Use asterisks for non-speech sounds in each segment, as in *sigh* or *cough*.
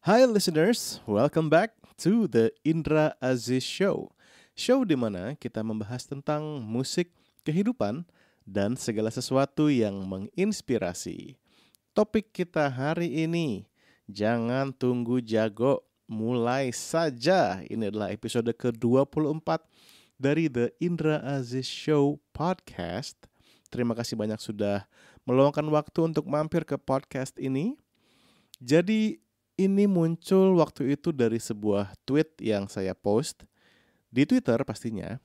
Hi listeners, welcome back to the Indra Aziz Show. Show di mana kita membahas tentang musik, kehidupan, dan segala sesuatu yang menginspirasi. Topik kita hari ini, jangan tunggu jago, mulai saja. Ini adalah episode ke-24 dari The Indra Aziz Show podcast. Terima kasih banyak sudah meluangkan waktu untuk mampir ke podcast ini. Jadi ini muncul waktu itu dari sebuah tweet yang saya post di Twitter pastinya.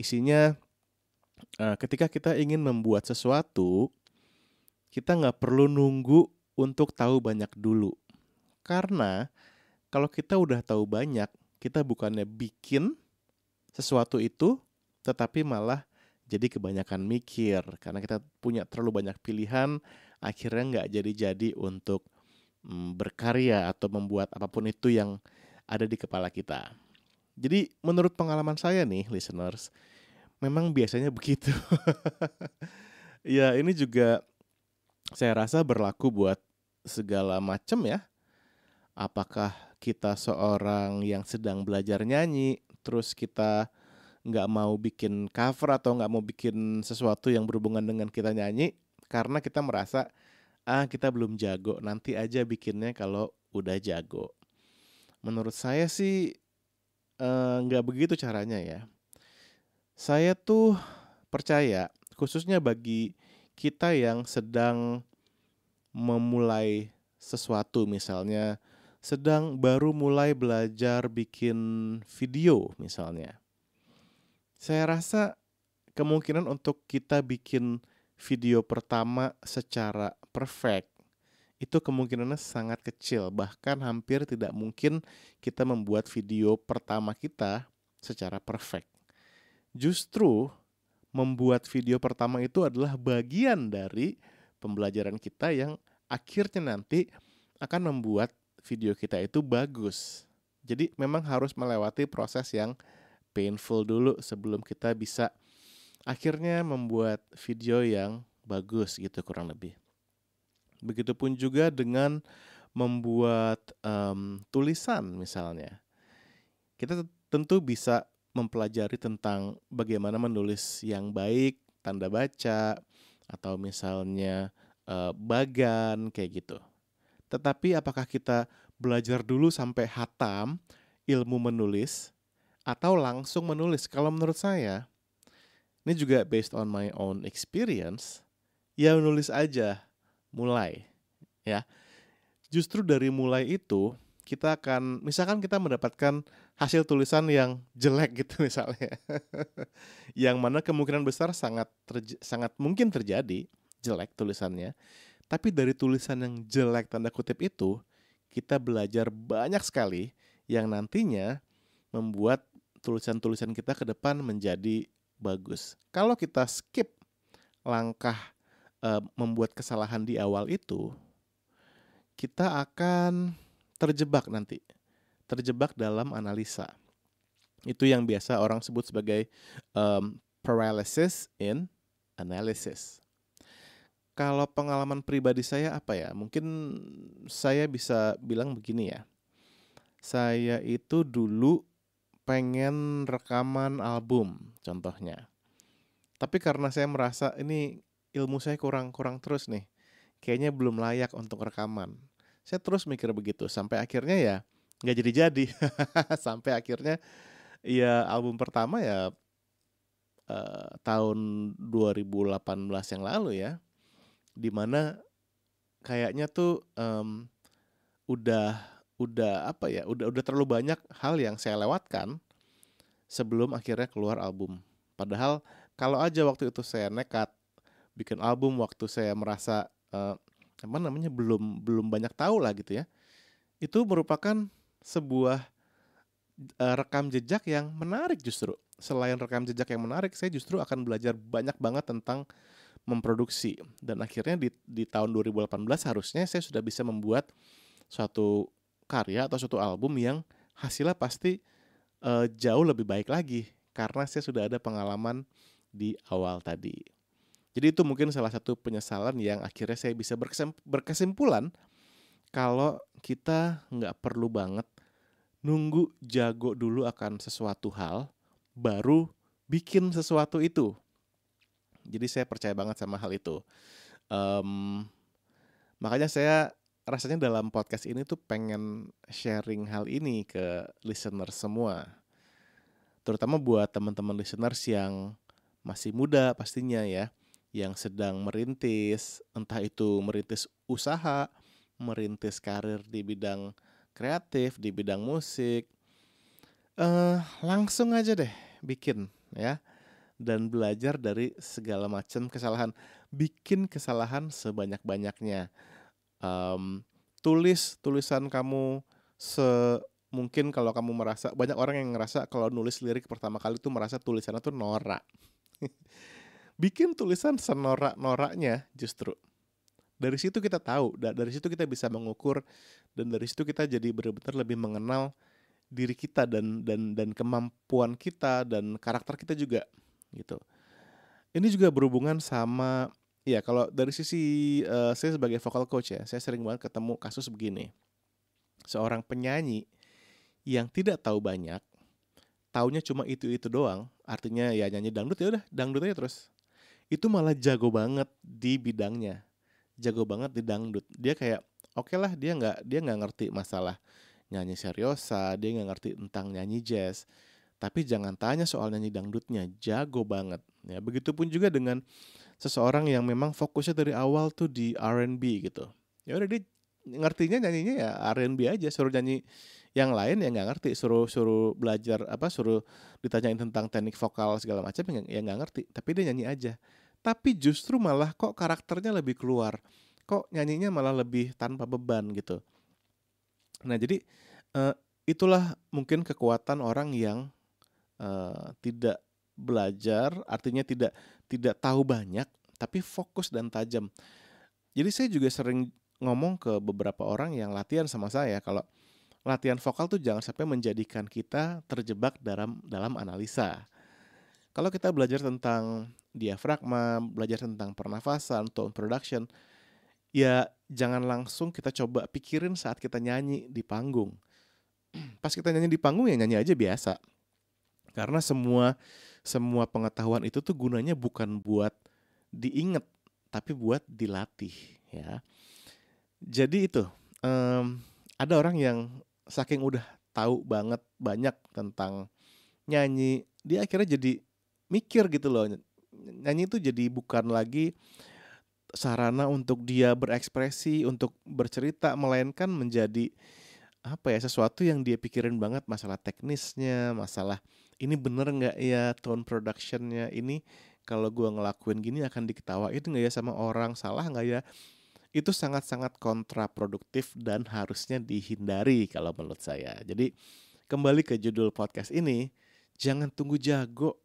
Isinya uh, ketika kita ingin membuat sesuatu, kita nggak perlu nunggu untuk tahu banyak dulu. Karena kalau kita udah tahu banyak, kita bukannya bikin sesuatu itu, tetapi malah jadi kebanyakan mikir. Karena kita punya terlalu banyak pilihan, akhirnya nggak jadi-jadi untuk berkarya atau membuat apa pun itu yang ada di kepala kita. Jadi menurut pengalaman saya nih listeners, memang biasanya begitu. *laughs* ya ini juga saya rasa berlaku buat segala macam ya. Apakah kita seorang yang sedang belajar nyanyi, terus kita nggak mau bikin cover atau nggak mau bikin sesuatu yang berhubungan dengan kita nyanyi, karena kita merasa ah kita belum jago, nanti aja bikinnya kalau udah jago. Menurut saya sih eh, nggak uh, begitu caranya ya. Saya tuh percaya, khususnya bagi kita yang sedang memulai sesuatu misalnya sedang baru mulai belajar bikin video misalnya. Saya rasa kemungkinan untuk kita bikin video pertama secara perfect. Itu kemungkinannya sangat kecil bahkan hampir tidak mungkin kita membuat video pertama kita secara perfect. Justru membuat video pertama itu adalah bagian dari pembelajaran kita yang akhirnya nanti akan membuat video kita itu bagus. Jadi memang harus melewati proses yang painful dulu sebelum kita bisa akhirnya membuat video yang bagus gitu kurang lebih. Begitupun juga dengan membuat um, tulisan misalnya. Kita tentu bisa mempelajari tentang bagaimana menulis yang baik, tanda baca, atau misalnya uh, bagan kayak gitu. Tetapi apakah kita belajar dulu sampai hatam ilmu menulis atau langsung menulis? Kalau menurut saya, ini juga based on my own experience, ya menulis aja mulai ya. Justru dari mulai itu kita akan misalkan kita mendapatkan hasil tulisan yang jelek gitu *laughs* misalnya yang mana kemungkinan besar sangat sangat mungkin terjadi jelek tulisannya. Tapi dari tulisan yang jelek tanda kutip itu kita belajar banyak sekali yang nantinya membuat tulisan-tulisan kita ke depan menjadi bagus. Kalau kita skip langkah uh, membuat kesalahan di awal itu, kita akan terjebak nanti, terjebak dalam analisa. Itu yang biasa orang sebut sebagai um, paralysis in analysis. Kalau pengalaman pribadi saya apa ya? Mungkin saya bisa bilang begini ya. Saya itu dulu pengen rekaman album contohnya. Tapi karena saya merasa ini ilmu saya kurang kurang terus nih. Kayaknya belum layak untuk rekaman. Saya terus mikir begitu sampai akhirnya ya nggak jadi-jadi. *laughs* sampai akhirnya ya album pertama ya uh, tahun 2018 yang lalu ya. Di mana kayaknya tuh um, udah udah apa ya udah udah terlalu banyak hal yang saya lewatkan sebelum akhirnya keluar album padahal kalau aja waktu itu saya nekat bikin album waktu saya merasa uh, apa namanya belum belum banyak tahu lah gitu ya. Itu merupakan sebuah uh, rekam jejak yang menarik justru. Selain rekam jejak yang menarik saya justru akan belajar banyak banget tentang memproduksi. Dan akhirnya di di tahun 2018 harusnya saya sudah bisa membuat suatu karya atau suatu album yang hasilnya pasti uh, jauh lebih baik lagi. Karena saya sudah ada pengalaman di awal tadi. Jadi itu mungkin salah satu penyesalan yang akhirnya saya bisa berkesimpulan kalau kita nggak perlu banget nunggu jago dulu akan sesuatu hal, baru bikin sesuatu itu. Jadi saya percaya banget sama hal itu. Um, makanya saya rasanya dalam podcast ini tuh pengen sharing hal ini ke listener semua. Terutama buat teman-teman listeners yang masih muda pastinya ya, yang sedang merintis, entah itu merintis usaha, merintis karir di bidang kreatif, di bidang musik. Uh, langsung aja deh bikin ya dan belajar dari segala macam kesalahan. Bikin kesalahan sebanyak-banyaknya. Um, tulis tulisan kamu se mungkin kalau kamu merasa banyak orang yang ngerasa kalau nulis lirik pertama kali tuh merasa tulisannya tuh norak. *laughs* Bikin tulisan senorak-noraknya justru. Dari situ kita tahu, dari situ kita bisa mengukur dan dari situ kita jadi benar-benar lebih mengenal diri kita dan dan dan kemampuan kita dan karakter kita juga gitu. Ini juga berhubungan sama ya kalau dari sisi uh, saya sebagai vocal coach ya, saya sering banget ketemu kasus begini. Seorang penyanyi yang tidak tahu banyak, taunya cuma itu-itu doang, artinya ya nyanyi dangdut ya udah dangdut aja terus. Itu malah jago banget di bidangnya. Jago banget di dangdut. Dia kayak oke okay lah dia nggak dia nggak ngerti masalah nyanyi seriosa, dia nggak ngerti tentang nyanyi jazz. Tapi jangan tanya soal nyanyi dangdutnya, jago banget. Ya, begitupun juga dengan seseorang yang memang fokusnya dari awal tuh di R&B gitu. Ya udah dia ngertinya nyanyinya ya R&B aja, suruh nyanyi yang lain ya nggak ngerti, suruh suruh belajar apa, suruh ditanyain tentang teknik vokal segala macam ya, ya nggak ngerti, tapi dia nyanyi aja. Tapi justru malah kok karakternya lebih keluar, kok nyanyinya malah lebih tanpa beban gitu. Nah jadi uh, itulah mungkin kekuatan orang yang uh, tidak belajar, artinya tidak tidak tahu banyak, tapi fokus dan tajam. Jadi saya juga sering ngomong ke beberapa orang yang latihan sama saya kalau latihan vokal tuh jangan sampai menjadikan kita terjebak dalam dalam analisa. Kalau kita belajar tentang diafragma, belajar tentang pernafasan, tone production, ya jangan langsung kita coba pikirin saat kita nyanyi di panggung. *clears throat* Pas kita nyanyi di panggung ya nyanyi aja biasa. Karena semua semua pengetahuan itu tuh gunanya bukan buat diinget, tapi buat dilatih ya. Jadi itu um, ada orang yang saking udah tahu banget banyak tentang nyanyi, dia akhirnya jadi mikir gitu loh. Nyanyi itu jadi bukan lagi sarana untuk dia berekspresi, untuk bercerita, melainkan menjadi apa ya sesuatu yang dia pikirin banget masalah teknisnya, masalah ini bener nggak ya tone productionnya ini kalau gue ngelakuin gini akan diketawain nggak ya sama orang salah nggak ya itu sangat-sangat kontraproduktif dan harusnya dihindari kalau menurut saya jadi kembali ke judul podcast ini jangan tunggu jago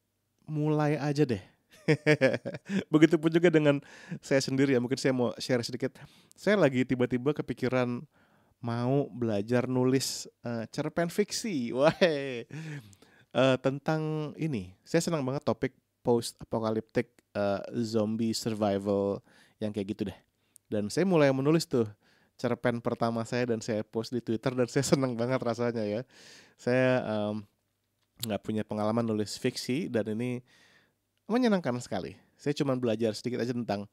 mulai aja deh *laughs* Begitupun juga dengan saya sendiri ya mungkin saya mau share sedikit. Saya lagi tiba-tiba kepikiran mau belajar nulis uh, cerpen fiksi. *laughs* Wah, uh, tentang ini. Saya senang banget topik post apokaliptik uh, zombie survival yang kayak gitu deh. Dan saya mulai menulis tuh cerpen pertama saya dan saya post di Twitter dan saya senang banget rasanya ya. Saya nggak um, punya pengalaman nulis fiksi dan ini menyenangkan sekali. Saya cuma belajar sedikit aja tentang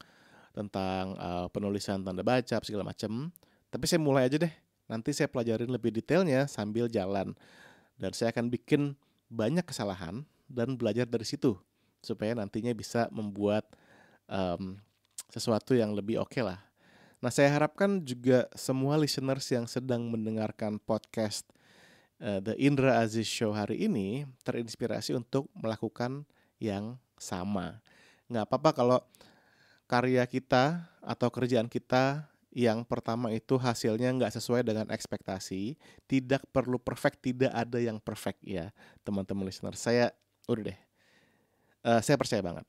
tentang uh, penulisan tanda baca segala macam. Tapi saya mulai aja deh. Nanti saya pelajarin lebih detailnya sambil jalan. Dan saya akan bikin banyak kesalahan dan belajar dari situ supaya nantinya bisa membuat um, sesuatu yang lebih oke okay lah. Nah, saya harapkan juga semua listeners yang sedang mendengarkan podcast uh, The Indra Aziz Show hari ini terinspirasi untuk melakukan yang sama. Nggak apa-apa kalau karya kita atau kerjaan kita yang pertama itu hasilnya nggak sesuai dengan ekspektasi, tidak perlu perfect, tidak ada yang perfect ya teman-teman listener. Saya udah deh, uh, saya percaya banget.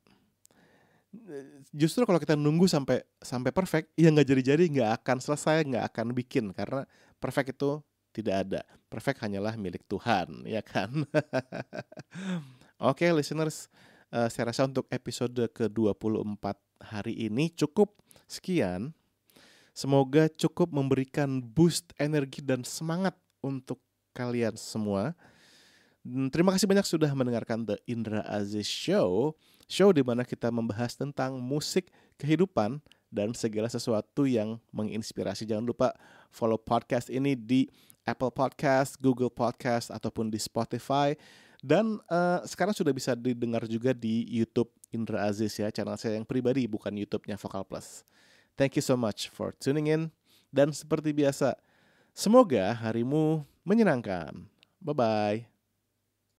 Justru kalau kita nunggu sampai sampai perfect, ya nggak jadi-jadi, nggak akan selesai, nggak akan bikin karena perfect itu tidak ada. Perfect hanyalah milik Tuhan, ya kan? *laughs* Oke, okay, listeners, uh, saya rasa untuk episode ke-24 hari ini cukup sekian Semoga cukup memberikan boost energi dan semangat untuk kalian semua. Dan terima kasih banyak sudah mendengarkan The Indra Aziz Show. Show di mana kita membahas tentang musik, kehidupan, dan segala sesuatu yang menginspirasi. Jangan lupa follow podcast ini di Apple Podcast, Google Podcast, ataupun di Spotify. Dan uh, sekarang sudah bisa didengar juga di YouTube Indra Aziz ya, channel saya yang pribadi, bukan YouTube-nya Vokal Plus. Thank you so much for tuning in. Dan seperti biasa, semoga harimu menyenangkan. Bye-bye.